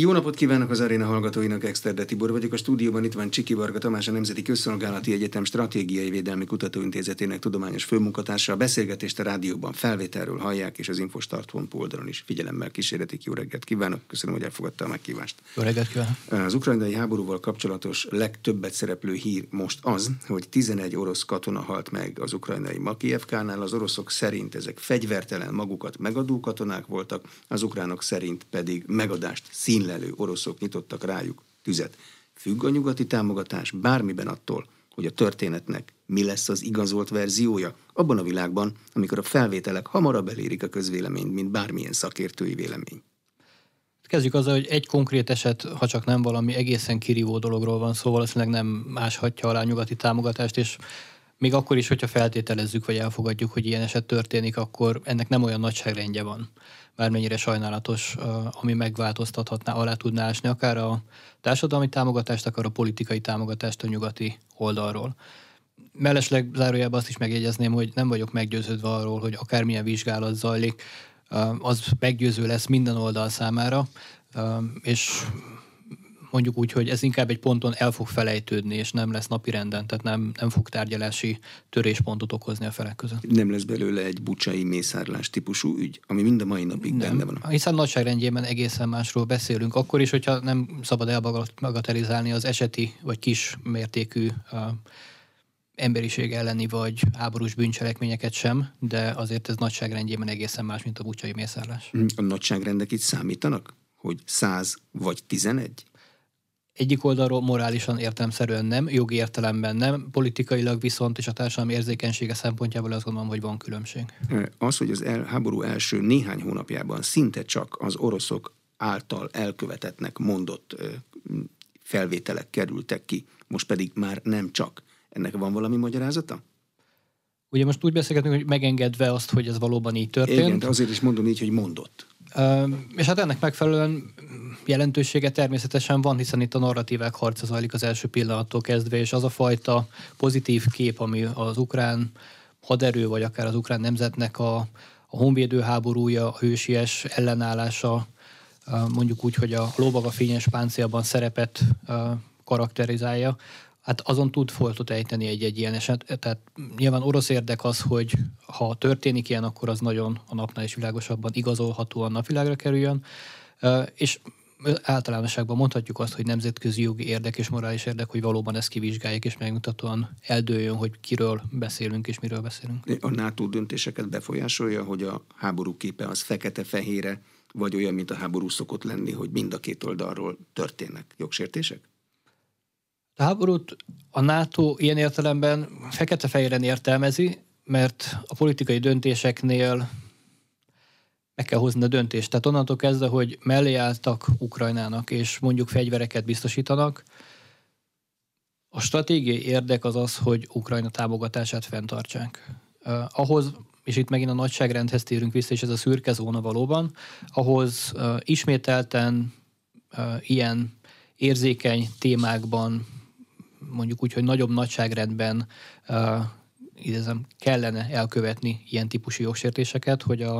Jó napot kívánok az aréna hallgatóinak, Exterde Tibor vagyok. A stúdióban itt van Csiki Varga Tamás, a Nemzeti Közszolgálati Egyetem Stratégiai Védelmi Kutatóintézetének tudományos főmunkatársa. A beszélgetést a rádióban felvételről hallják, és az infostart.hu oldalon is figyelemmel kísérletik. Jó reggelt kívánok, köszönöm, hogy elfogadta a meghívást. Jó reggelt kívánok. Az ukrajnai háborúval kapcsolatos legtöbbet szereplő hír most az, hogy 11 orosz katona halt meg az ukrajnai Makievkánál. Az oroszok szerint ezek fegyvertelen magukat megadó katonák voltak, az ukránok szerint pedig megadást szín kínlelő oroszok nyitottak rájuk tüzet. Függ a nyugati támogatás bármiben attól, hogy a történetnek mi lesz az igazolt verziója, abban a világban, amikor a felvételek hamarabb elérik a közvéleményt, mint bármilyen szakértői vélemény. Kezdjük azzal, hogy egy konkrét eset, ha csak nem valami egészen kirívó dologról van szó, valószínűleg nem máshatja alá nyugati támogatást, és még akkor is, hogyha feltételezzük, vagy elfogadjuk, hogy ilyen eset történik, akkor ennek nem olyan nagyságrendje van bármennyire sajnálatos, ami megváltoztathatná, alá tudná ásni akár a társadalmi támogatást, akár a politikai támogatást a nyugati oldalról. Mellesleg zárójában azt is megjegyezném, hogy nem vagyok meggyőződve arról, hogy akármilyen vizsgálat zajlik, az meggyőző lesz minden oldal számára, és mondjuk úgy, hogy ez inkább egy ponton el fog felejtődni, és nem lesz napi renden, tehát nem, nem fog tárgyalási töréspontot okozni a felek között. Nem lesz belőle egy bucsai mészárlás típusú ügy, ami mind a mai napig nem, benne van. Hiszen nagyságrendjében egészen másról beszélünk, akkor is, hogyha nem szabad elbagatelizálni az eseti vagy kis mértékű uh, emberiség elleni vagy háborús bűncselekményeket sem, de azért ez nagyságrendjében egészen más, mint a bucsai mészárlás. A nagyságrendek itt számítanak? Hogy száz vagy tizenegy? Egyik oldalról morálisan értelemszerűen nem, jogi értelemben nem, politikailag viszont és a társadalmi érzékenysége szempontjából azt gondolom, hogy van különbség. Az, hogy az el, háború első néhány hónapjában szinte csak az oroszok által elkövetetnek mondott felvételek kerültek ki, most pedig már nem csak. Ennek van valami magyarázata? Ugye most úgy beszélgetünk, hogy megengedve azt, hogy ez valóban így történt. Igen, de azért is mondom így, hogy mondott. És hát ennek megfelelően jelentősége természetesen van, hiszen itt a narratívák harca zajlik az első pillanattól kezdve, és az a fajta pozitív kép, ami az ukrán haderő, vagy akár az ukrán nemzetnek a, a honvédő háborúja, a hősies ellenállása, mondjuk úgy, hogy a lóbag a fényes páncélban szerepet karakterizálja, hát azon tud foltot ejteni egy-egy ilyen eset. Tehát nyilván orosz érdek az, hogy ha történik ilyen, akkor az nagyon a napnál is világosabban igazolhatóan napvilágra kerüljön. És általánosságban mondhatjuk azt, hogy nemzetközi jogi érdek és morális érdek, hogy valóban ezt kivizsgálják, és megmutatóan eldőljön, hogy kiről beszélünk és miről beszélünk. A NATO döntéseket befolyásolja, hogy a háború képe az fekete-fehére, vagy olyan, mint a háború szokott lenni, hogy mind a két oldalról történnek jogsértések? A háborút a NATO ilyen értelemben fekete-fehéren értelmezi, mert a politikai döntéseknél meg kell hozni a döntést. Tehát onnantól kezdve, hogy mellé álltak Ukrajnának, és mondjuk fegyvereket biztosítanak, a stratégiai érdek az az, hogy Ukrajna támogatását fenntartsák. Uh, ahhoz, és itt megint a nagyságrendhez térünk vissza, és ez a szürke zóna valóban, ahhoz uh, ismételten uh, ilyen érzékeny témákban, mondjuk úgy, hogy nagyobb nagyságrendben idézem, kellene elkövetni ilyen típusú jogsértéseket, hogy a,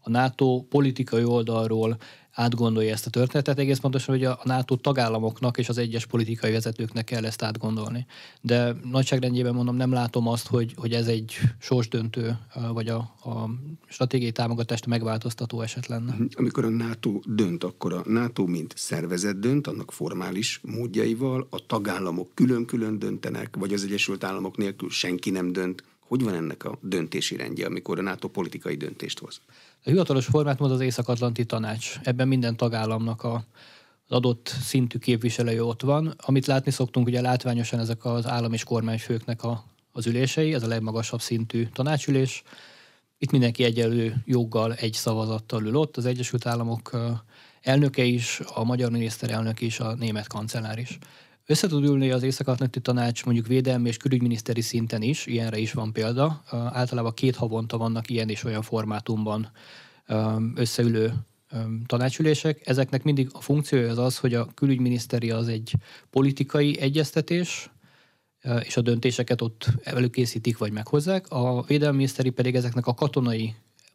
a NATO politikai oldalról átgondolja ezt a történetet, egész pontosan, hogy a NATO tagállamoknak és az egyes politikai vezetőknek kell ezt átgondolni. De nagyságrendjében mondom, nem látom azt, hogy, hogy ez egy sorsdöntő, vagy a, a stratégiai támogatást megváltoztató eset lenne. Mhm. Amikor a NATO dönt, akkor a NATO mint szervezet dönt, annak formális módjaival, a tagállamok külön-külön döntenek, vagy az Egyesült Államok nélkül senki nem dönt. Hogy van ennek a döntési rendje, amikor a NATO politikai döntést hoz? A hivatalos formát az Észak-Atlanti Tanács. Ebben minden tagállamnak a, az adott szintű képviselője ott van. Amit látni szoktunk, ugye látványosan ezek az állam és kormányfőknek a, az ülései, ez a legmagasabb szintű tanácsülés. Itt mindenki egyelő joggal, egy szavazattal ül ott, az Egyesült Államok elnöke is, a magyar miniszterelnök is, a német kancellár is. Össze ülni az Észak-Atlanti Tanács mondjuk védelmi és külügyminiszteri szinten is, ilyenre is van példa. Általában két havonta vannak ilyen és olyan formátumban összeülő tanácsülések. Ezeknek mindig a funkciója az az, hogy a külügyminiszteri az egy politikai egyeztetés, és a döntéseket ott előkészítik vagy meghozzák. A védelmi miniszteri pedig ezeknek a katonai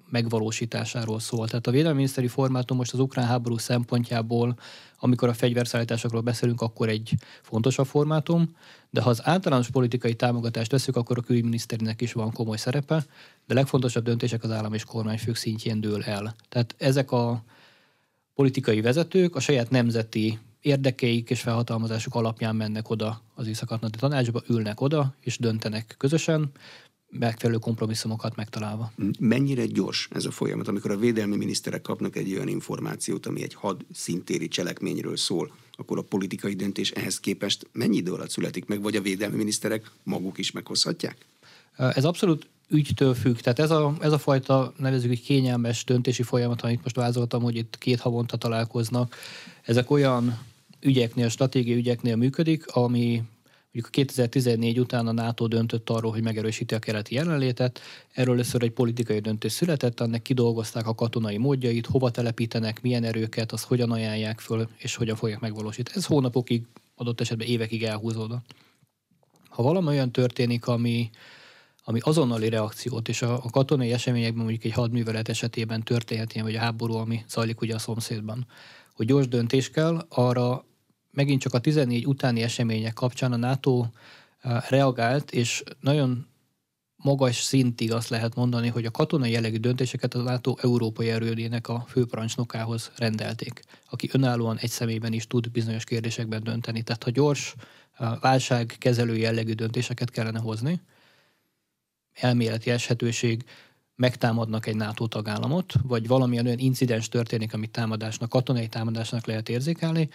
megvalósításáról szól. Tehát a védelmi miniszteri formátum most az ukrán háború szempontjából, amikor a fegyverszállításokról beszélünk, akkor egy fontosabb formátum, de ha az általános politikai támogatást veszük, akkor a külügyminiszterinek is van komoly szerepe, de legfontosabb döntések az állam és kormányfők szintjén dől el. Tehát ezek a politikai vezetők a saját nemzeti érdekeik és felhatalmazásuk alapján mennek oda az észak tanácsba, ülnek oda és döntenek közösen, megfelelő kompromisszumokat megtalálva. Mennyire gyors ez a folyamat, amikor a védelmi miniszterek kapnak egy olyan információt, ami egy had szintéri cselekményről szól, akkor a politikai döntés ehhez képest mennyi idő alatt születik meg, vagy a védelmi miniszterek maguk is meghozhatják? Ez abszolút ügytől függ. Tehát ez a, ez a fajta, nevezük egy kényelmes döntési folyamat, amit most vázoltam, hogy itt két havonta találkoznak, ezek olyan ügyeknél, stratégiai ügyeknél működik, ami Mondjuk a 2014 után a NATO döntött arról, hogy megerősíti a keleti jelenlétet. Erről először egy politikai döntés született, annak kidolgozták a katonai módjait, hova telepítenek, milyen erőket, azt hogyan ajánlják föl, és hogyan fogják megvalósítani. Ez hónapokig, adott esetben évekig elhúzódott. Ha valami olyan történik, ami, ami azonnali reakciót, és a, a katonai eseményekben mondjuk egy hadművelet esetében történhet ilyen, vagy a háború, ami zajlik ugye a szomszédban, hogy gyors döntés kell, arra megint csak a 14 utáni események kapcsán a NATO reagált, és nagyon magas szintig azt lehet mondani, hogy a katonai jellegű döntéseket a NATO európai erődének a főparancsnokához rendelték, aki önállóan egy személyben is tud bizonyos kérdésekben dönteni. Tehát ha gyors válságkezelő jellegű döntéseket kellene hozni, elméleti eshetőség, megtámadnak egy NATO tagállamot, vagy valamilyen olyan incidens történik, amit támadásnak, katonai támadásnak lehet érzékelni,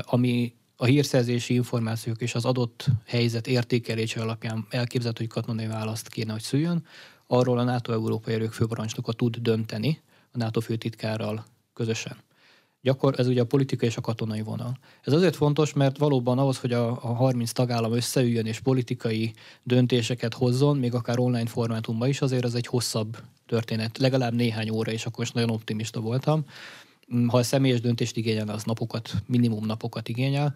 ami a hírszerzési információk és az adott helyzet értékelése alapján elképzelhető, hogy katonai választ kéne, hogy szüljön, arról a NATO európai erők főparancsnoka tud dönteni a NATO főtitkárral közösen. Gyakor, ez ugye a politikai és a katonai vonal. Ez azért fontos, mert valóban ahhoz, hogy a, a 30 tagállam összeüljön és politikai döntéseket hozzon, még akár online formátumban is, azért ez egy hosszabb történet, legalább néhány óra, és akkor is nagyon optimista voltam. Ha a személyes döntést igényel, az napokat, minimum napokat igényel,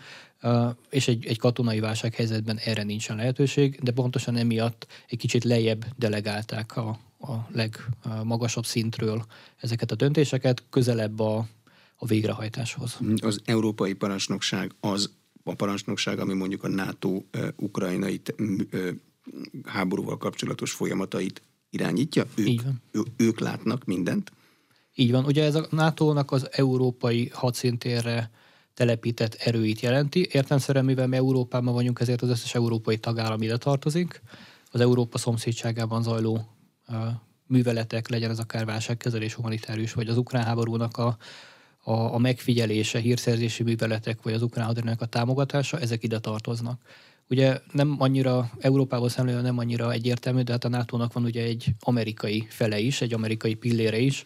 és egy, egy katonai válsághelyzetben erre nincsen lehetőség, de pontosan emiatt egy kicsit lejjebb delegálták a, a legmagasabb szintről ezeket a döntéseket, közelebb a, a végrehajtáshoz. Az európai parancsnokság az a parancsnokság, ami mondjuk a NATO ukrajnai háborúval kapcsolatos folyamatait irányítja? Ők, ő, ők látnak mindent? Így van. Ugye ez a NATO-nak az európai hadszintérre telepített erőit jelenti. Értelmszerűen, mivel mi Európában vagyunk, ezért az összes európai tagállam ide tartozik. Az Európa szomszédságában zajló műveletek, legyen ez akár válságkezelés, humanitárius, vagy az ukrán háborúnak a, a, a megfigyelése, hírszerzési műveletek, vagy az ukrán hadseregnek a támogatása, ezek ide tartoznak. Ugye nem annyira, Európával szemlélve nem annyira egyértelmű, de hát a NATO-nak van ugye egy amerikai fele is, egy amerikai pillére is,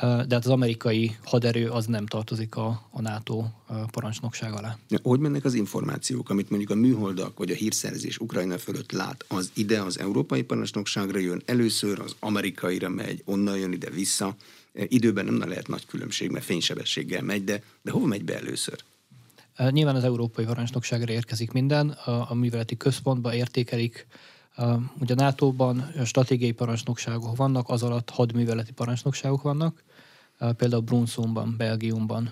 de hát az amerikai haderő az nem tartozik a, a NATO parancsnokság alá. Hogy mennek az információk, amit mondjuk a műholdak vagy a hírszerzés Ukrajna fölött lát, az ide az európai parancsnokságra jön először, az amerikaira megy, onnan jön ide vissza. Időben nem lehet nagy különbség, mert fénysebességgel megy, de, de hova megy be először? Nyilván az európai parancsnokságra érkezik minden, a, a műveleti központba értékelik, Ugye a NATO-ban stratégiai parancsnokságok vannak, az alatt hadműveleti parancsnokságok vannak. Például Brunsonban, Belgiumban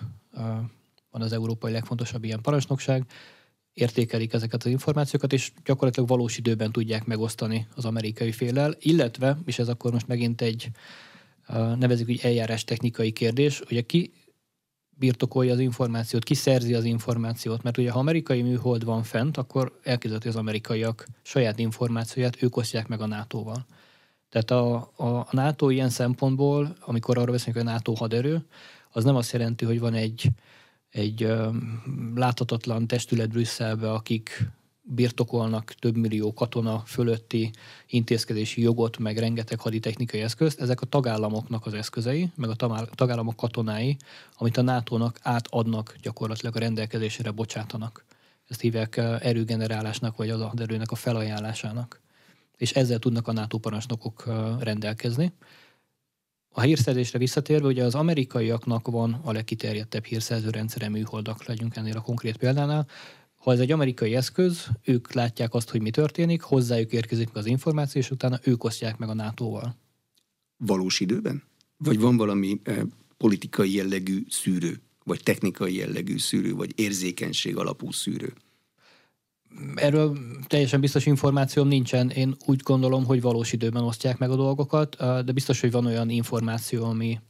van az európai legfontosabb ilyen parancsnokság. Értékelik ezeket az információkat, és gyakorlatilag valós időben tudják megosztani az amerikai félel, illetve, és ez akkor most megint egy nevezük úgy eljárás technikai kérdés, ugye ki birtokolja az információt, kiszerzi az információt, mert ugye ha amerikai műhold van fent, akkor elképzelhető az amerikaiak saját információját ők osztják meg a NATO-val. Tehát a, a, a NATO ilyen szempontból, amikor arról beszélünk, hogy a NATO haderő, az nem azt jelenti, hogy van egy, egy ö, láthatatlan testület Brüsszelbe, akik birtokolnak több millió katona fölötti intézkedési jogot, meg rengeteg haditechnikai eszközt, ezek a tagállamoknak az eszközei, meg a tagállamok katonái, amit a NATO-nak átadnak gyakorlatilag a rendelkezésére bocsátanak. Ezt hívják eh, erőgenerálásnak, vagy az erőnek a felajánlásának. És ezzel tudnak a NATO parancsnokok eh, rendelkezni. A hírszerzésre visszatérve, ugye az amerikaiaknak van a legkiterjedtebb hírszerző rendszere műholdak, legyünk ennél a konkrét példánál, ha ez egy amerikai eszköz, ők látják azt, hogy mi történik, hozzájuk érkezik meg az információ, és utána ők osztják meg a NATO-val. valós időben? Vagy van valami eh, politikai jellegű szűrő, vagy technikai jellegű szűrő, vagy érzékenység alapú szűrő? Erről teljesen biztos információm nincsen. Én úgy gondolom, hogy valós időben osztják meg a dolgokat, de biztos, hogy van olyan információ, ami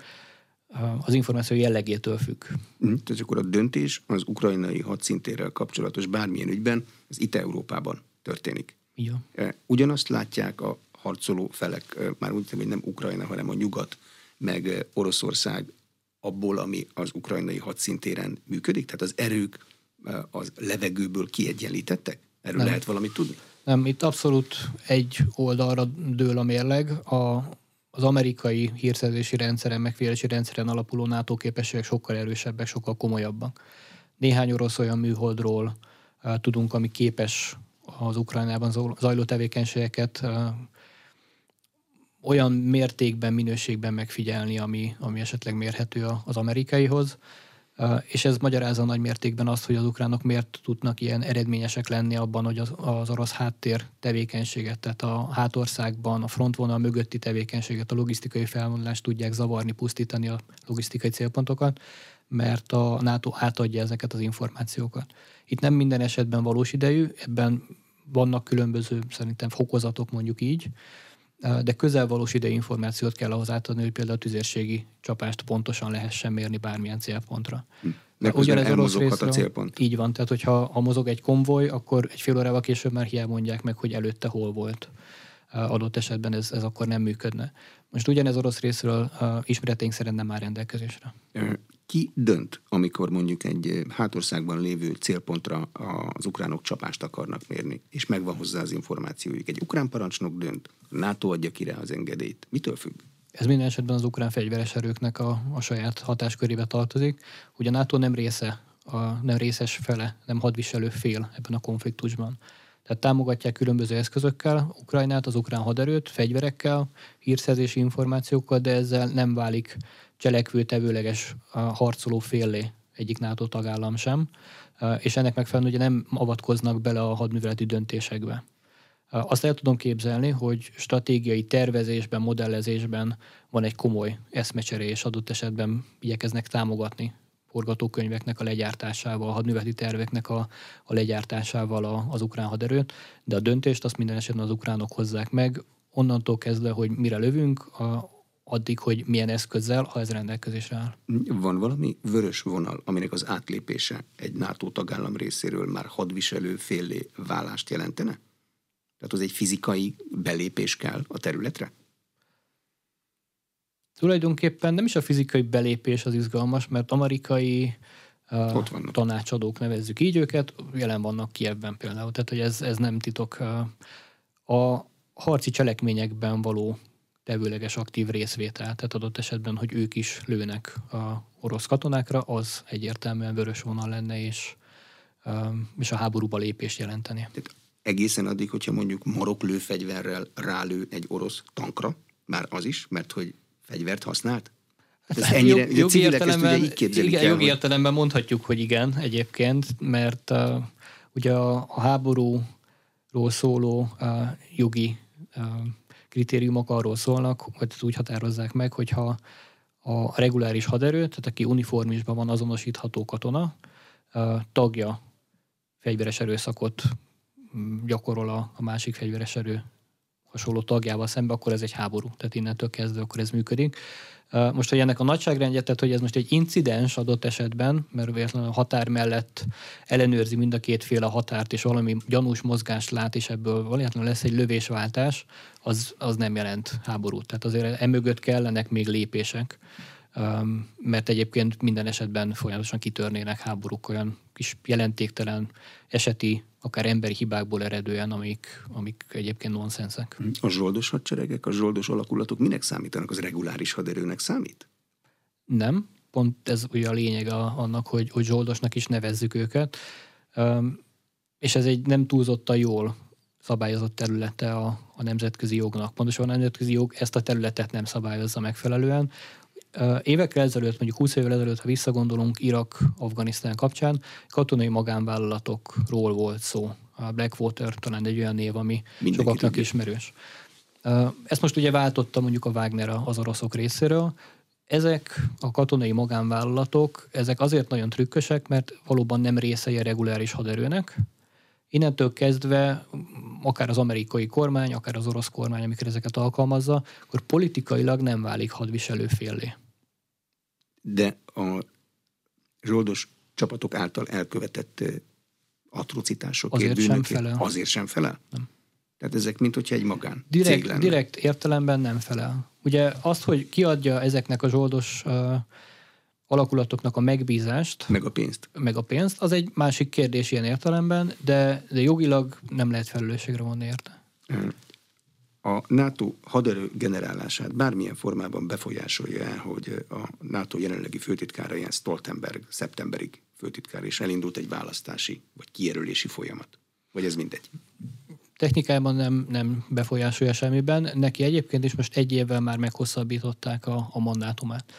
az információ jellegétől függ. Mm, tehát akkor a döntés az ukrajnai hadszintérrel kapcsolatos bármilyen ügyben, ez itt Európában történik. Igen. Ugyanazt látják a harcoló felek, már úgy hogy nem Ukrajna, hanem a nyugat, meg Oroszország abból, ami az ukrajnai hadszintéren működik? Tehát az erők az levegőből kiegyenlítettek? Erről nem. lehet valamit tudni? Nem, itt abszolút egy oldalra dől a mérleg. A, az amerikai hírszerzési rendszeren, megfigyelési rendszeren alapuló NATO képességek sokkal erősebbek, sokkal komolyabbak. Néhány orosz olyan műholdról uh, tudunk, ami képes az Ukrajnában zajló tevékenységeket uh, olyan mértékben, minőségben megfigyelni, ami, ami esetleg mérhető az amerikaihoz. És ez magyarázza nagy mértékben azt, hogy az ukránok miért tudnak ilyen eredményesek lenni abban, hogy az, az orosz háttér tevékenységet, tehát a hátországban, a frontvonal mögötti tevékenységet, a logisztikai felvonulást tudják zavarni, pusztítani a logisztikai célpontokat, mert a NATO átadja ezeket az információkat. Itt nem minden esetben valós idejű, ebben vannak különböző szerintem fokozatok mondjuk így, de közelvalós idei információt kell ahhoz átadni, hogy például a tüzérségi csapást pontosan lehessen mérni bármilyen célpontra. Hm. De Ugyanez orosz részről, a célpont. Így van, tehát hogyha ha mozog egy konvoj, akkor egy fél órával később már hiába mondják meg, hogy előtte hol volt. Adott esetben ez, ez akkor nem működne. Most ugyanez orosz részről uh, ismereténk szerint nem áll rendelkezésre. Ki dönt, amikor mondjuk egy hátországban lévő célpontra az ukránok csapást akarnak mérni, és megvan hozzá az információjuk? Egy ukrán parancsnok dönt, NATO adja ki rá az engedélyt. Mitől függ? Ez minden esetben az ukrán fegyveres erőknek a, a saját hatáskörébe tartozik. Ugye a NATO nem része, a, nem részes fele, nem hadviselő fél ebben a konfliktusban. Tehát támogatják különböző eszközökkel Ukrajnát, az ukrán haderőt, fegyverekkel, hírszerzési információkkal, de ezzel nem válik cselekvő tevőleges harcoló féllé egyik NATO tagállam sem, és ennek megfelelően ugye nem avatkoznak bele a hadműveleti döntésekbe. Azt el tudom képzelni, hogy stratégiai tervezésben, modellezésben van egy komoly eszmecsere, és adott esetben igyekeznek támogatni forgatókönyveknek a legyártásával, a hadműveleti terveknek a, a legyártásával a, az ukrán haderőt, de a döntést azt minden esetben az ukránok hozzák meg, onnantól kezdve, hogy mire lövünk, a, addig, hogy milyen eszközzel, ha ez rendelkezésre áll. Van valami vörös vonal, aminek az átlépése egy NATO tagállam részéről már hadviselő féllé válást jelentene? Tehát az egy fizikai belépés kell a területre? Tulajdonképpen nem is a fizikai belépés az izgalmas, mert amerikai uh, tanácsadók, nevezzük így őket, jelen vannak Kievben például. Tehát, hogy ez, ez nem titok. Uh, a harci cselekményekben való tevőleges aktív részvétel, tehát adott esetben, hogy ők is lőnek a orosz katonákra, az egyértelműen vörös vonal lenne, és, és a háborúba lépést jelenteni. Tehát egészen addig, hogyha mondjuk marok lőfegyverrel rálő egy orosz tankra, már az is, mert hogy fegyvert használt? Hát, Ez ennyire, jog, jogi értelemben, így igen, el, jogi hogy... értelemben mondhatjuk, hogy igen egyébként, mert uh, ugye a, a háborúról szóló uh, jogi uh, kritériumok arról szólnak, hogy úgy határozzák meg, hogyha a reguláris haderő, tehát aki uniformisban van azonosítható katona, tagja fegyveres erőszakot mm, gyakorol a, másik fegyveres erő hasonló tagjával szembe, akkor ez egy háború. Tehát innentől kezdve akkor ez működik. Most, hogy ennek a nagyságrendje, tehát hogy ez most egy incidens adott esetben, mert véletlenül a határ mellett ellenőrzi mind a két fél a határt, és valami gyanús mozgást lát, és ebből valójában lesz egy lövésváltás, az, az nem jelent háborút. Tehát azért emögött kellenek még lépések, mert egyébként minden esetben folyamatosan kitörnének háborúk olyan kis jelentéktelen eseti akár emberi hibákból eredően, amik, amik egyébként nonszenszek. A zsoldos hadseregek, a zsoldos alakulatok minek számítanak? Az reguláris haderőnek számít? Nem, pont ez ugye a lényeg a, annak, hogy, hogy zsoldosnak is nevezzük őket, és ez egy nem túlzottan jól szabályozott területe a, a nemzetközi jognak. Pontosan a nemzetközi jog ezt a területet nem szabályozza megfelelően. Évekkel ezelőtt, mondjuk 20 évvel ezelőtt, ha visszagondolunk Irak-Afganisztán kapcsán, katonai magánvállalatokról volt szó. A Blackwater talán egy olyan név, ami Mindenki sokaknak tudja. ismerős. Ezt most ugye váltotta mondjuk a Wagner az oroszok részéről. Ezek a katonai magánvállalatok, ezek azért nagyon trükkösek, mert valóban nem részei a reguláris haderőnek. Innentől kezdve akár az amerikai kormány, akár az orosz kormány, amikor ezeket alkalmazza, akkor politikailag nem válik hadviselő féllé. De a zsoldos csapatok által elkövetett atrocitások, azért sem felel. Azért sem felel? Nem. Tehát ezek, mint hogyha egy magán direkt, lenne. direkt értelemben nem felel. Ugye azt, hogy kiadja ezeknek a zsoldos uh, alakulatoknak a megbízást, meg a pénzt, meg a pénzt, az egy másik kérdés ilyen értelemben, de, de jogilag nem lehet felelősségre vonni érte. A NATO haderő generálását bármilyen formában befolyásolja el, hogy a NATO jelenlegi főtitkára ilyen Stoltenberg szeptemberig főtitkár, és elindult egy választási vagy kijelölési folyamat. Vagy ez mindegy? Technikában nem, nem befolyásolja semmiben. Neki egyébként is most egy évvel már meghosszabbították a, a mandátumát.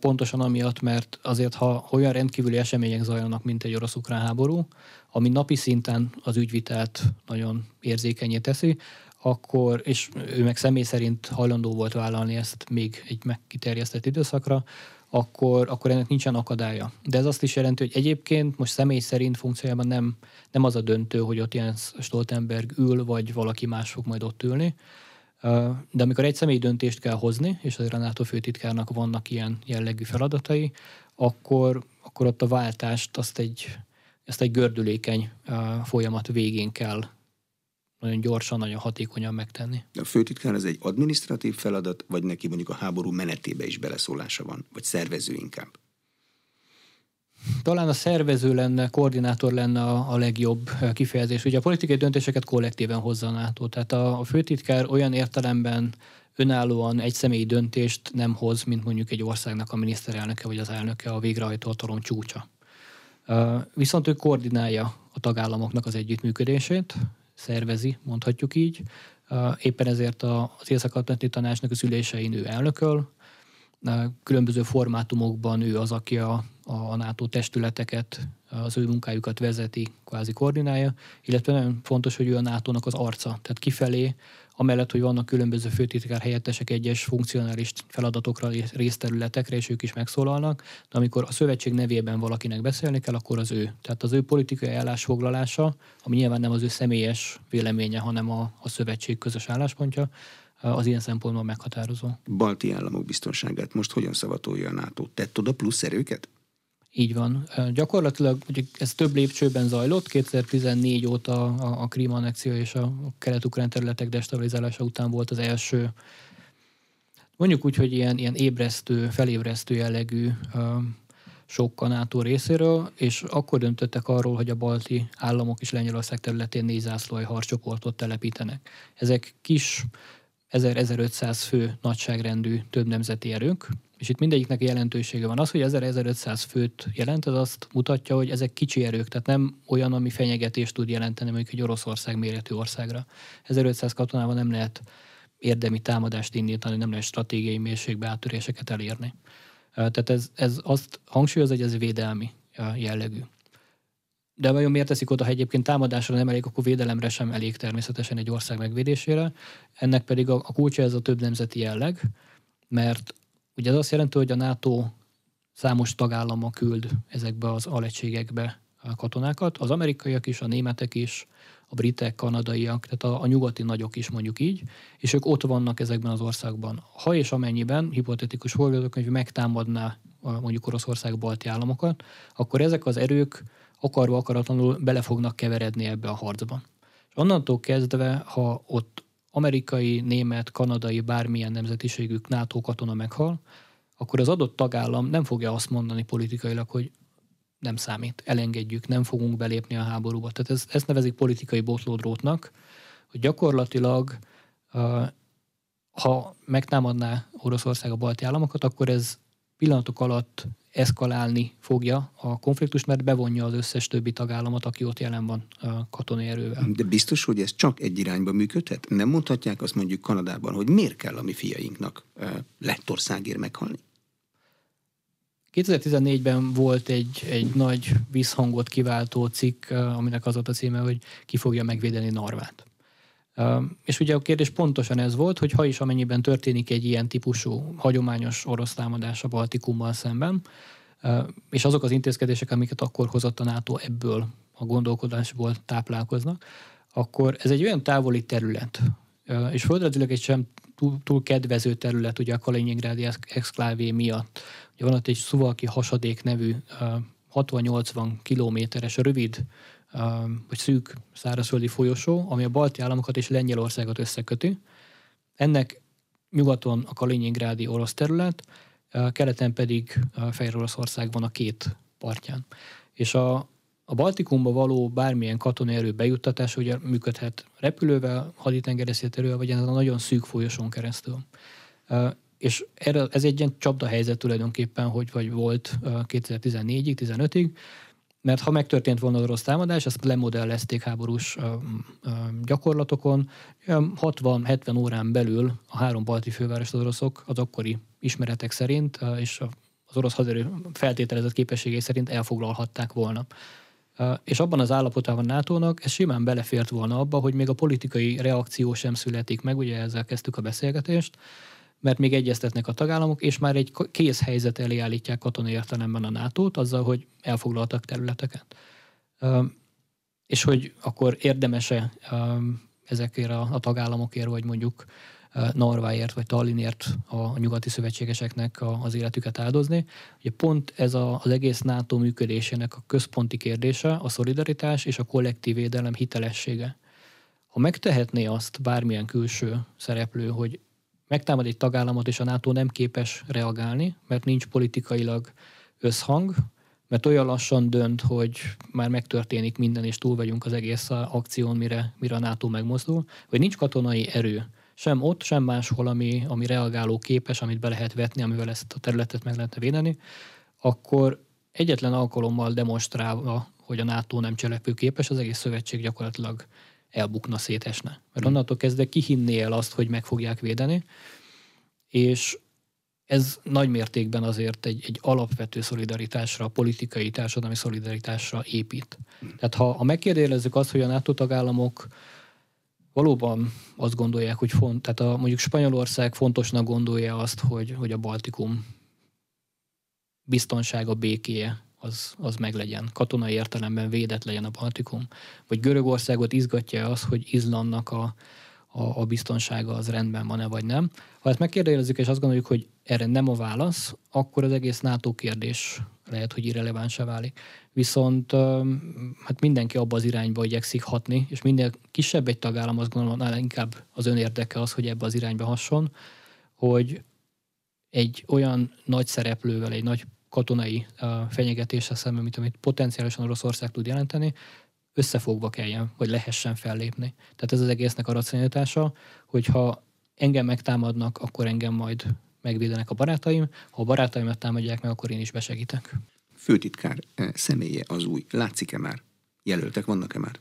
Pontosan amiatt, mert azért, ha olyan rendkívüli események zajlanak, mint egy orosz-ukrán háború, ami napi szinten az ügyvitelt nagyon érzékenyé teszi, akkor, és ő meg személy szerint hajlandó volt vállalni ezt még egy megkiterjesztett időszakra, akkor, akkor ennek nincsen akadálya. De ez azt is jelenti, hogy egyébként most személy szerint funkciójában nem, nem az a döntő, hogy ott ilyen Stoltenberg ül, vagy valaki más fog majd ott ülni. De amikor egy személy döntést kell hozni, és azért a NATO főtitkárnak vannak ilyen jellegű feladatai, akkor, akkor ott a váltást azt egy, ezt egy gördülékeny folyamat végén kell nagyon gyorsan, nagyon hatékonyan megtenni. A főtitkár ez egy administratív feladat, vagy neki mondjuk a háború menetébe is beleszólása van, vagy szervező inkább? Talán a szervező lenne, koordinátor lenne a, a legjobb kifejezés. Ugye a politikai döntéseket kollektíven hozza a NATO. Tehát a, a főtitkár olyan értelemben önállóan egy személyi döntést nem hoz, mint mondjuk egy országnak a miniszterelnöke vagy az elnöke a végrehajtó hatalom csúcsa. Viszont ő koordinálja a tagállamoknak az együttműködését, szervezi, mondhatjuk így. Éppen ezért az Észak-Atlanti Tanácsnak az ülésein ő elnököl, különböző formátumokban ő az, aki a, a NATO testületeket, az ő munkájukat vezeti, kvázi koordinálja, illetve nagyon fontos, hogy ő a NATO-nak az arca, tehát kifelé amellett, hogy vannak különböző főtitkár helyettesek egyes funkcionális feladatokra, részterületekre, és ők is megszólalnak, de amikor a szövetség nevében valakinek beszélni kell, akkor az ő. Tehát az ő politikai állásfoglalása, ami nyilván nem az ő személyes véleménye, hanem a, a szövetség közös álláspontja, az ilyen szempontból meghatározó. Balti államok biztonságát most hogyan szavatolja a NATO? Tett oda plusz erőket? Így van. Gyakorlatilag ugye ez több lépcsőben zajlott. 2014 óta a, a Krím annexia és a kelet-ukrán területek destabilizálása után volt az első, mondjuk úgy, hogy ilyen, ilyen ébresztő, felébresztő jellegű sok NATO részéről, és akkor döntöttek arról, hogy a balti államok és Lengyelország területén négy zászlói harcsoportot telepítenek. Ezek kis 1000-1500 fő nagyságrendű több nemzeti erők, és itt mindegyiknek jelentősége van. Az, hogy 1000-1500 főt jelent, az azt mutatja, hogy ezek kicsi erők, tehát nem olyan, ami fenyegetést tud jelenteni mondjuk egy Oroszország méretű országra. 1500 katonával nem lehet érdemi támadást indítani, nem lehet stratégiai mélységbe áttöréseket elérni. Tehát ez, ez azt hangsúlyoz, hogy ez védelmi jellegű. De vajon miért teszik oda, ha egyébként támadásra nem elég, akkor védelemre sem elég természetesen egy ország megvédésére. Ennek pedig a, a kulcsa ez a több nemzeti jelleg, mert ugye ez azt jelenti, hogy a NATO számos tagállama küld ezekbe az alegységekbe a katonákat, az amerikaiak is, a németek is, a britek, kanadaiak, tehát a, a nyugati nagyok is mondjuk így, és ők ott vannak ezekben az országban. Ha és amennyiben, hipotetikus forgatókönyv megtámadná mondjuk Oroszország balti államokat, akkor ezek az erők akarva akaratlanul bele fognak keveredni ebbe a harcba. És onnantól kezdve, ha ott amerikai, német, kanadai, bármilyen nemzetiségű NATO katona meghal, akkor az adott tagállam nem fogja azt mondani politikailag, hogy nem számít, elengedjük, nem fogunk belépni a háborúba. Tehát ez, ezt nevezik politikai botlódrótnak, hogy gyakorlatilag ha megtámadná Oroszország a balti államokat, akkor ez pillanatok alatt eszkalálni fogja a konfliktus, mert bevonja az összes többi tagállamot, aki ott jelen van katonai erővel. De biztos, hogy ez csak egy irányba működhet? Nem mondhatják azt mondjuk Kanadában, hogy miért kell a mi fiainknak Lettországért meghalni? 2014-ben volt egy, egy nagy visszhangot kiváltó cikk, aminek az volt a címe, hogy ki fogja megvédeni Narvát. És ugye a kérdés pontosan ez volt, hogy ha is amennyiben történik egy ilyen típusú hagyományos orosz támadás a Baltikummal szemben, és azok az intézkedések, amiket akkor hozott a NATO ebből a gondolkodásból táplálkoznak, akkor ez egy olyan távoli terület, és földrajzilag egy sem túl, túl kedvező terület ugye a Kaliningrádi exklávé miatt. Ugye van ott egy Szuvalki hasadék nevű 60-80 kilométeres rövid vagy szűk szárazföldi folyosó, ami a balti államokat és Lengyelországot összeköti. Ennek nyugaton a Kaliningrádi orosz terület, keleten pedig Fehér Oroszország van a két partján. És a, a Baltikumba való bármilyen katonai erő bejuttatása ugye működhet repülővel, haditengerészet erővel, vagy ezen a nagyon szűk folyosón keresztül. És erre, ez egy ilyen csapda helyzet tulajdonképpen, hogy vagy volt 2014-ig, 15-ig, mert ha megtörtént volna az orosz támadás, ezt lemodellezték háborús gyakorlatokon, 60-70 órán belül a három balti főváros az oroszok az akkori ismeretek szerint és az orosz haderő feltételezett képességei szerint elfoglalhatták volna. És abban az állapotában NATO-nak ez simán belefért volna abba, hogy még a politikai reakció sem születik meg, ugye ezzel kezdtük a beszélgetést, mert még egyeztetnek a tagállamok, és már egy kész helyzet elé állítják katonai értelemben a nato azzal, hogy elfoglaltak területeket. És hogy akkor érdemese ezekért a, a tagállamokért, vagy mondjuk Norváért vagy Tallinnért a nyugati szövetségeseknek az életüket áldozni. Ugye pont ez a, az egész NATO működésének a központi kérdése, a szolidaritás és a kollektív védelem hitelessége. Ha megtehetné azt bármilyen külső szereplő, hogy megtámad egy tagállamot, és a NATO nem képes reagálni, mert nincs politikailag összhang, mert olyan lassan dönt, hogy már megtörténik minden, és túl vagyunk az egész akción, mire, mire a NATO megmozdul, vagy nincs katonai erő, sem ott, sem máshol, ami, ami reagáló képes, amit be lehet vetni, amivel ezt a területet meg lehetne védeni, akkor egyetlen alkalommal demonstrálva, hogy a NATO nem cselekvőképes, az egész szövetség gyakorlatilag elbukna, szétesne. Mert onnantól kezdve kihinné el azt, hogy meg fogják védeni, és ez nagy mértékben azért egy, egy alapvető szolidaritásra, politikai, társadalmi szolidaritásra épít. Tehát ha, ha megkérdelezzük azt, hogy a NATO tagállamok valóban azt gondolják, hogy font, tehát a, mondjuk Spanyolország fontosnak gondolja azt, hogy, hogy a Baltikum biztonsága, békéje az, az meglegyen. Katonai értelemben védett legyen a Baltikum. Vagy Görögországot izgatja az, hogy Izlandnak a, a, a biztonsága az rendben van-e vagy nem. Ha ezt megkérdezzük, és azt gondoljuk, hogy erre nem a válasz, akkor az egész NATO kérdés lehet, hogy irrelevánsá válik. Viszont hát mindenki abba az irányba igyekszik hatni, és minden kisebb egy tagállam azt gondolom, hogy inkább az ön érdeke az, hogy ebbe az irányba hasson, hogy egy olyan nagy szereplővel, egy nagy katonai fenyegetéssel szemben, mint amit potenciálisan Oroszország tud jelenteni, összefogva kelljen, vagy lehessen fellépni. Tehát ez az egésznek a racionalitása, hogyha engem megtámadnak, akkor engem majd megvédenek a barátaim, ha a barátaimat támadják meg, akkor én is besegítek. Főtitkár személye az új. Látszik-e már? Jelöltek vannak-e már?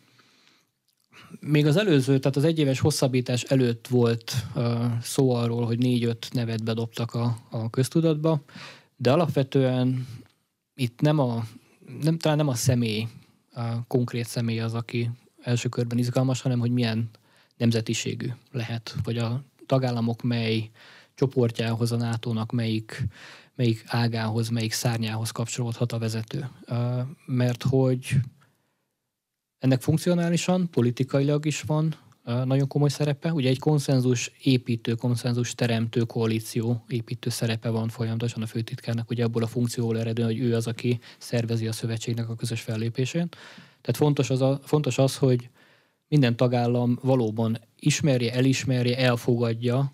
Még az előző, tehát az egyéves hosszabbítás előtt volt uh, szó arról, hogy négy-öt nevet bedobtak a, a köztudatba, de alapvetően itt nem a, nem, talán nem a személy, a konkrét személy az, aki első körben izgalmas, hanem hogy milyen nemzetiségű lehet, vagy a tagállamok mely csoportjához a NATO-nak melyik, melyik ágához, melyik szárnyához kapcsolódhat a vezető. Mert hogy ennek funkcionálisan, politikailag is van nagyon komoly szerepe. Ugye egy konszenzus építő, konszenzus teremtő koalíció építő szerepe van folyamatosan a főtitkárnak, ugye abból a funkcióból eredően, hogy ő az, aki szervezi a szövetségnek a közös fellépését. Tehát fontos az, a, fontos az hogy minden tagállam valóban ismerje, elismerje, elfogadja,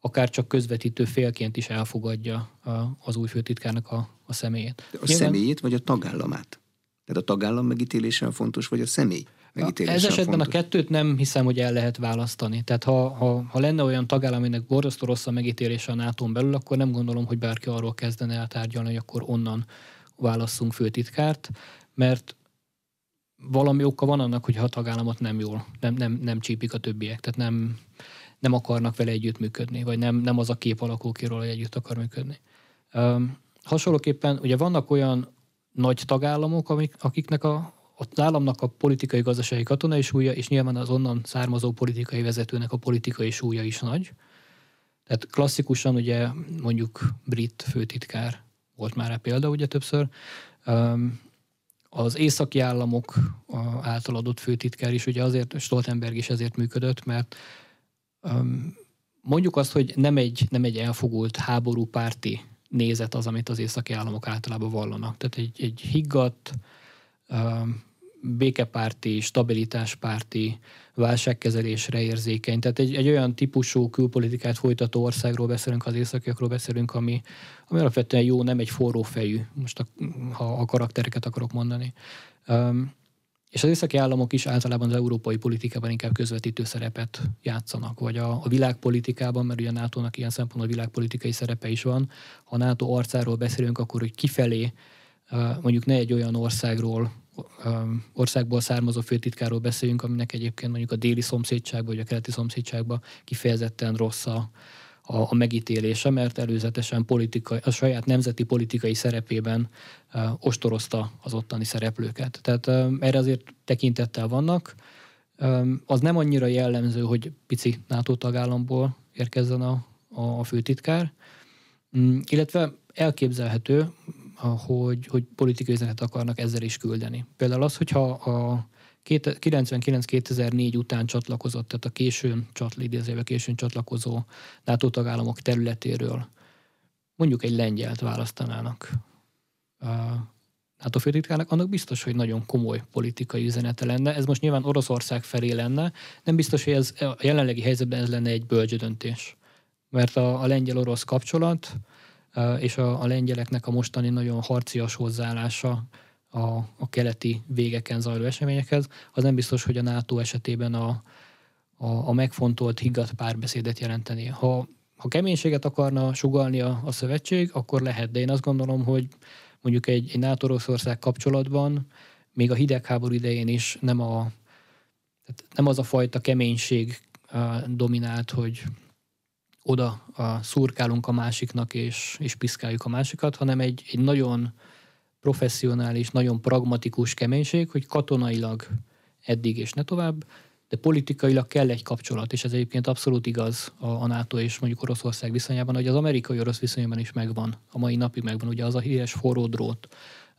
akár csak közvetítő félként is elfogadja az új főtitkárnak a, a személyét. De a Nyilván, személyét vagy a tagállamát? Tehát a tagállam megítélése fontos, vagy a személy? Ez esetben fontos. a kettőt nem hiszem, hogy el lehet választani. Tehát ha, ha, ha lenne olyan tagállam, aminek borzasztó rossz a megítélése a nato belül, akkor nem gondolom, hogy bárki arról kezdene el tárgyalni, hogy akkor onnan válasszunk főtitkárt, mert valami oka van annak, hogy ha a tagállamot nem jól, nem, nem, nem csípik a többiek, tehát nem, nem akarnak vele együttműködni, vagy nem, nem az a kép alakul ki róla, hogy együtt akar működni. Um, hasonlóképpen ugye vannak olyan nagy tagállamok, amik, akiknek a az államnak a politikai, gazdasági, katonai súlya, és nyilván az onnan származó politikai vezetőnek a politikai súlya is nagy. Tehát klasszikusan ugye mondjuk brit főtitkár volt már rá példa ugye többször, az északi államok által adott főtitkár is, ugye azért Stoltenberg is ezért működött, mert mondjuk azt, hogy nem egy, nem egy elfogult háború párti nézet az, amit az északi államok általában vallanak. Tehát egy, egy higgadt, békepárti, stabilitáspárti, válságkezelésre érzékeny. Tehát egy, egy olyan típusú külpolitikát folytató országról beszélünk, az északiakról beszélünk, ami, ami alapvetően jó, nem egy forró fejű, most a, ha a karaktereket akarok mondani. Um, és az északi államok is általában az európai politikában inkább közvetítő szerepet játszanak, vagy a, a világpolitikában, mert ugye a NATO-nak ilyen szempontból világpolitikai szerepe is van. Ha a NATO arcáról beszélünk, akkor hogy kifelé mondjuk ne egy olyan országról országból származó főtitkáról beszéljünk, aminek egyébként mondjuk a déli szomszédságban vagy a keleti szomszédságban kifejezetten rossz a, a, a megítélése, mert előzetesen politikai, a saját nemzeti politikai szerepében uh, ostorozta az ottani szereplőket. Tehát uh, erre azért tekintettel vannak. Um, az nem annyira jellemző, hogy pici NATO tagállamból érkezzen a, a, főtitkár, um, illetve elképzelhető, hogy, hogy politikai üzenet akarnak ezzel is küldeni. Például az, hogyha a 99-2004 után csatlakozott, tehát a későn, csatl, idézővel későn csatlakozó NATO tagállamok területéről mondjuk egy lengyelt választanának NATO főtitkárnak, annak biztos, hogy nagyon komoly politikai üzenete lenne. Ez most nyilván Oroszország felé lenne, nem biztos, hogy ez a jelenlegi helyzetben ez lenne egy bölcs döntés. Mert a, a lengyel-orosz kapcsolat és a, a lengyeleknek a mostani nagyon harcias hozzáállása a, a keleti végeken zajló eseményekhez, az nem biztos, hogy a NATO esetében a, a, a megfontolt, higgadt párbeszédet jelenteni. Ha, ha keménységet akarna sugalni a, a szövetség, akkor lehet, de én azt gondolom, hogy mondjuk egy, egy NATO-Oroszország kapcsolatban még a hidegháború idején is nem, a, tehát nem az a fajta keménység dominált, hogy oda a, szurkálunk a másiknak, és, és piszkáljuk a másikat, hanem egy, egy nagyon professzionális, nagyon pragmatikus keménység, hogy katonailag eddig és ne tovább, de politikailag kell egy kapcsolat, és ez egyébként abszolút igaz a, a NATO és mondjuk Oroszország viszonyában, hogy az amerikai-orosz viszonyban is megvan, a mai napig megvan, ugye az a híres forró drót,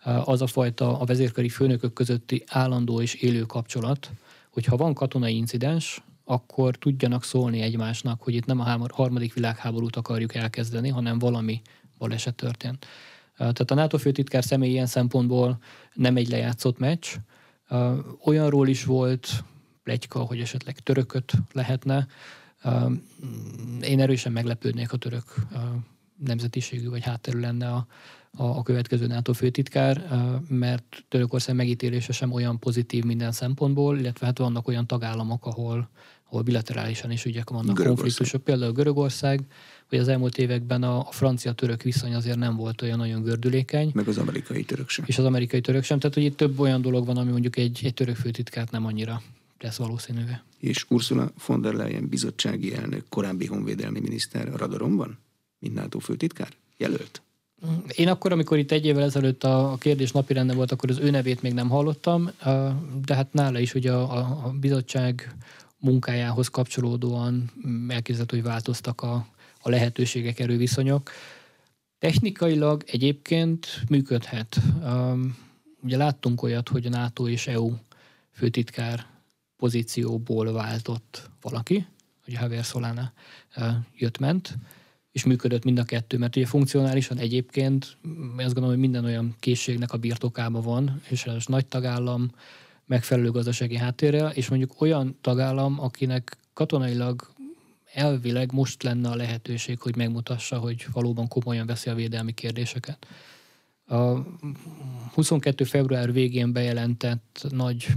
az a fajta a vezérkari főnökök közötti állandó és élő kapcsolat, hogyha van katonai incidens, akkor tudjanak szólni egymásnak, hogy itt nem a harmadik világháborút akarjuk elkezdeni, hanem valami baleset történt. Tehát a NATO főtitkár személy ilyen szempontból nem egy lejátszott meccs. Olyanról is volt plegyka, hogy esetleg törököt lehetne. Én erősen meglepődnék, a török nemzetiségű vagy hátterű lenne a, a, a következő NATO főtitkár, mert Törökország megítélése sem olyan pozitív minden szempontból, illetve hát vannak olyan tagállamok, ahol, ahol bilaterálisan is ügyek vannak, konfliktusok, például Görögország, hogy az elmúlt években a, a francia-török viszony azért nem volt olyan nagyon gördülékeny. Meg az amerikai török sem. És az amerikai török sem. Tehát, hogy itt több olyan dolog van, ami mondjuk egy, egy török főtitkát nem annyira lesz valószínűvé. És Ursula von der Leyen bizottsági elnök, korábbi honvédelmi miniszter a radaron van, mint NATO főtitkár? Jelölt? Én akkor, amikor itt egy évvel ezelőtt a, a kérdés napirenden volt, akkor az ő nevét még nem hallottam, de hát nála is ugye a, a bizottság munkájához kapcsolódóan elképzelhető, hogy változtak a, a lehetőségek, erőviszonyok. Technikailag egyébként működhet. Ugye láttunk olyat, hogy a NATO és EU főtitkár pozícióból váltott valaki, hogy Javier Solana jött-ment, és működött mind a kettő, mert ugye funkcionálisan egyébként azt gondolom, hogy minden olyan készségnek a birtokában van, és ez nagy tagállam, megfelelő gazdasági háttérrel, és mondjuk olyan tagállam, akinek katonailag elvileg most lenne a lehetőség, hogy megmutassa, hogy valóban komolyan veszi a védelmi kérdéseket. A 22. február végén bejelentett nagy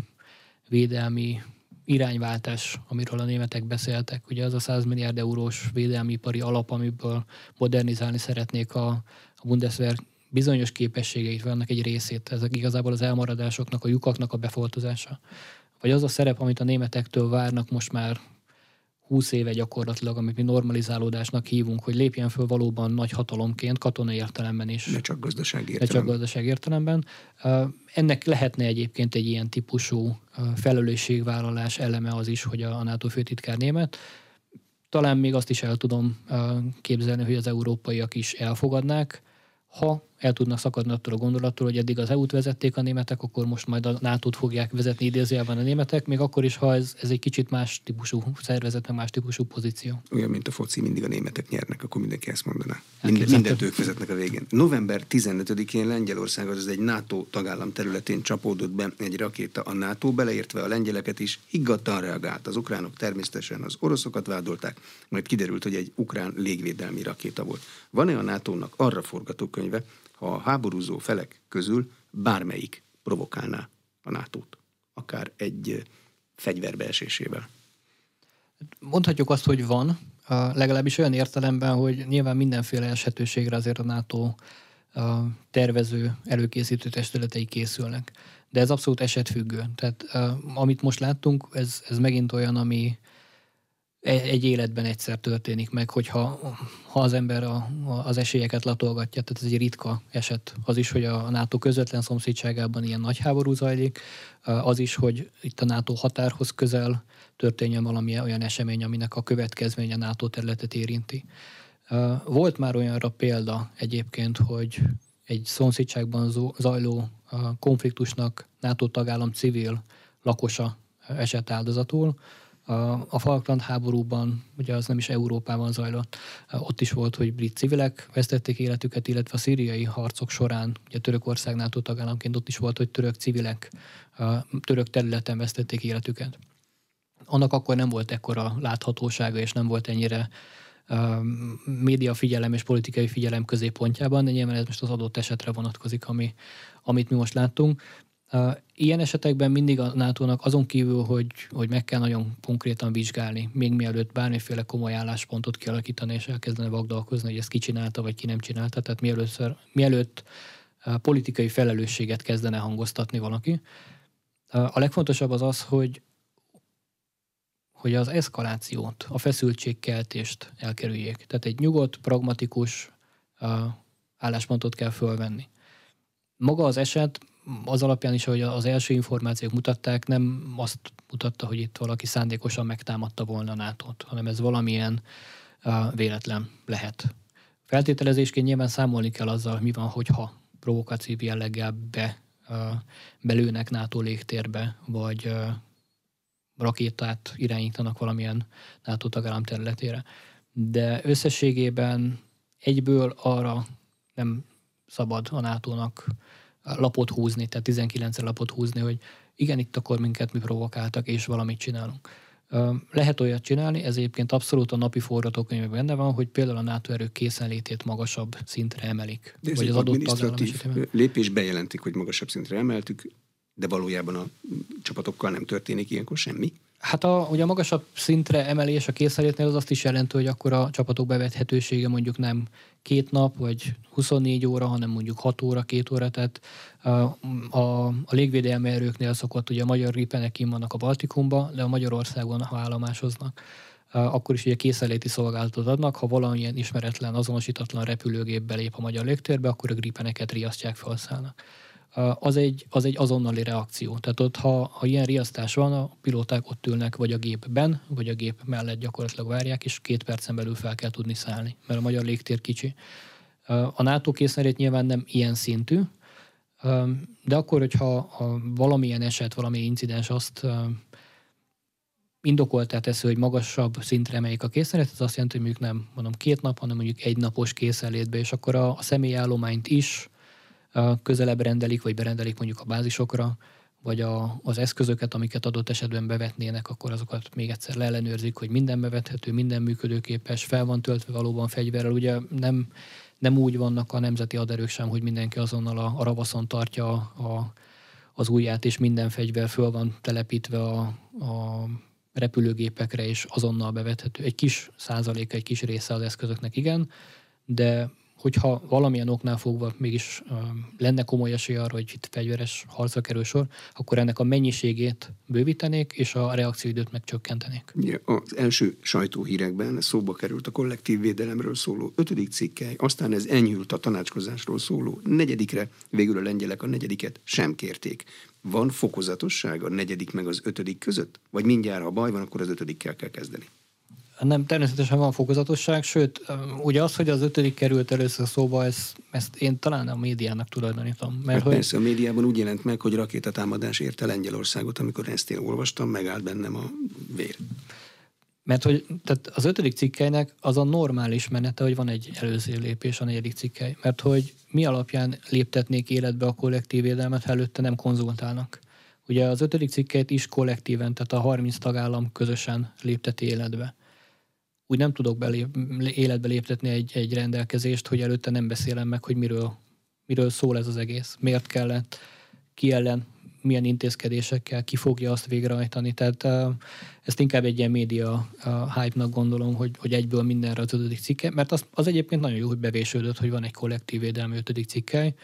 védelmi irányváltás, amiről a németek beszéltek, ugye az a 100 milliárd eurós védelmi ipari alap, amiből modernizálni szeretnék a, a Bundeswehr bizonyos képességeit, vagy annak egy részét, ezek igazából az elmaradásoknak, a lyukaknak a befoltozása. Vagy az a szerep, amit a németektől várnak most már 20 éve gyakorlatilag, amit mi normalizálódásnak hívunk, hogy lépjen föl valóban nagy hatalomként, katonai értelemben is. Ne csak gazdasági értelemben. Ne csak gazdasági értelemben. Ennek lehetne egyébként egy ilyen típusú felelősségvállalás eleme az is, hogy a NATO főtitkár német. Talán még azt is el tudom képzelni, hogy az európaiak is elfogadnák, ha el tudnak szakadni attól a gondolattól, hogy eddig az EU-t vezették a németek, akkor most majd a nato fogják vezetni idézőjelben a németek, még akkor is, ha ez, ez egy kicsit más típusú szervezet, más típusú pozíció. Olyan, mint a foci, mindig a németek nyernek, akkor mindenki ezt mondaná. Minden, mindent ők vezetnek a végén. November 15-én Lengyelország az egy NATO tagállam területén csapódott be egy rakéta a NATO, beleértve a lengyeleket is, higgadtan reagált. Az ukránok természetesen az oroszokat vádolták, majd kiderült, hogy egy ukrán légvédelmi rakéta volt. Van-e a NATO-nak arra forgatókönyve, ha a háborúzó felek közül bármelyik provokálná a nato akár egy fegyverbeesésével. Mondhatjuk azt, hogy van, legalábbis olyan értelemben, hogy nyilván mindenféle esetőségre azért a NATO tervező, előkészítő testületei készülnek. De ez abszolút esetfüggő. Tehát amit most láttunk, ez, ez megint olyan, ami, egy életben egyszer történik meg, hogyha ha az ember a, az esélyeket latolgatja, tehát ez egy ritka eset. Az is, hogy a NATO közvetlen szomszédságában ilyen nagy háború zajlik, az is, hogy itt a NATO határhoz közel történjen valami olyan esemény, aminek a következménye a NATO területet érinti. Volt már olyanra példa egyébként, hogy egy szomszédságban zajló konfliktusnak NATO tagállam civil lakosa esett áldozatul, a Falkland háborúban, ugye az nem is Európában zajlott, ott is volt, hogy brit civilek vesztették életüket, illetve a szíriai harcok során, ugye Törökország NATO tagállamként ott is volt, hogy török civilek török területen vesztették életüket. Annak akkor nem volt ekkora láthatósága, és nem volt ennyire média figyelem és politikai figyelem középpontjában, de nyilván ez most az adott esetre vonatkozik, ami, amit mi most láttunk. Ilyen esetekben mindig a nato azon kívül, hogy, hogy meg kell nagyon konkrétan vizsgálni, még mielőtt bármiféle komoly álláspontot kialakítani, és elkezdene vagdalkozni, hogy ezt ki csinálta, vagy ki nem csinálta. Tehát mielőtt, mielőtt politikai felelősséget kezdene hangoztatni valaki. A legfontosabb az az, hogy, hogy az eszkalációt, a feszültségkeltést elkerüljék. Tehát egy nyugodt, pragmatikus álláspontot kell fölvenni. Maga az eset az alapján is, hogy az első információk mutatták, nem azt mutatta, hogy itt valaki szándékosan megtámadta volna a nato hanem ez valamilyen uh, véletlen lehet. Feltételezésként nyilván számolni kell azzal, mi van, hogyha provokatív jelleggel be, uh, belőnek NATO légtérbe, vagy uh, rakétát irányítanak valamilyen NATO tagállam területére. De összességében egyből arra nem szabad a NATO-nak lapot húzni, tehát 19 lapot húzni, hogy igen, itt akkor minket mi provokáltak, és valamit csinálunk. Lehet olyat csinálni, ez egyébként abszolút a napi forgatókönyvben benne van, hogy például a NATO erők készenlétét magasabb szintre emelik. De vagy az adott tagállam lépés bejelentik, hogy magasabb szintre emeltük, de valójában a csapatokkal nem történik ilyenkor semmi? Hát a, ugye a magasabb szintre emelés a készelétnél az azt is jelenti, hogy akkor a csapatok bevethetősége mondjuk nem két nap, vagy 24 óra, hanem mondjuk 6 óra, 2 óra, tehát a, a, a légvédelmi erőknél szokott, ugye a magyar ripenek vannak a Baltikumba, de a Magyarországon, ha állomásoznak, akkor is ugye készeléti szolgálatot adnak, ha valamilyen ismeretlen, azonosítatlan repülőgép belép a magyar légtérbe, akkor a gripeneket riasztják, felszállnak az egy, az egy azonnali reakció. Tehát ott, ha, ha ilyen riasztás van, a pilóták ott ülnek vagy a gépben, vagy a gép mellett gyakorlatilag várják, és két percen belül fel kell tudni szállni, mert a magyar légtér kicsi. A NATO készenlét nyilván nem ilyen szintű, de akkor, hogyha valamilyen eset, valami incidens azt indokoltá teszi, hogy magasabb szintre emeljük a készenlét, ez azt jelenti, hogy mondjuk nem mondom két nap, hanem mondjuk egy napos készenlétbe, és akkor a, a személyállományt is közelebb rendelik, vagy berendelik mondjuk a bázisokra, vagy a, az eszközöket, amiket adott esetben bevetnének, akkor azokat még egyszer leellenőrzik, hogy minden bevethető, minden működőképes, fel van töltve valóban fegyverrel. Ugye nem, nem úgy vannak a nemzeti aderők sem, hogy mindenki azonnal a, a ravaszon tartja a, az ujját, és minden fegyver föl van telepítve a, a repülőgépekre, és azonnal bevethető. Egy kis százalék, egy kis része az eszközöknek igen, de hogyha valamilyen oknál fogva mégis lenne komoly esély arra, hogy itt fegyveres harcra kerül sor, akkor ennek a mennyiségét bővítenék, és a reakcióidőt megcsökkentenék. Ja, az első sajtóhírekben szóba került a kollektív védelemről szóló ötödik cikkely, aztán ez enyhült a tanácskozásról szóló negyedikre, végül a lengyelek a negyediket sem kérték. Van fokozatosság a negyedik meg az ötödik között? Vagy mindjárt, ha baj van, akkor az ötödikkel kell kezdeni? Nem, természetesen van fokozatosság, sőt, ugye az, hogy az ötödik került először szóba, ezt, ezt én talán a médiának tulajdonítom. Mert hát hogy... Persze, a médiában úgy jelent meg, hogy rakétatámadás érte Lengyelországot, amikor ezt én olvastam, megállt bennem a vér. Mert hogy tehát az ötödik cikkelynek az a normális menete, hogy van egy előző lépés a negyedik cikkely. Mert hogy mi alapján léptetnék életbe a kollektív védelmet, ha előtte nem konzultálnak. Ugye az ötödik cikkeit is kollektíven, tehát a 30 tagállam közösen lépteti életbe úgy nem tudok belép, életbe léptetni egy, egy rendelkezést, hogy előtte nem beszélem meg, hogy miről, miről szól ez az egész, miért kellett, ki ellen, milyen intézkedésekkel, ki fogja azt végrehajtani. Tehát ezt inkább egy ilyen média hype-nak gondolom, hogy, hogy egyből mindenre az ötödik cikke, mert az, az egyébként nagyon jó, hogy bevésődött, hogy van egy kollektív védelmi ötödik cikkely,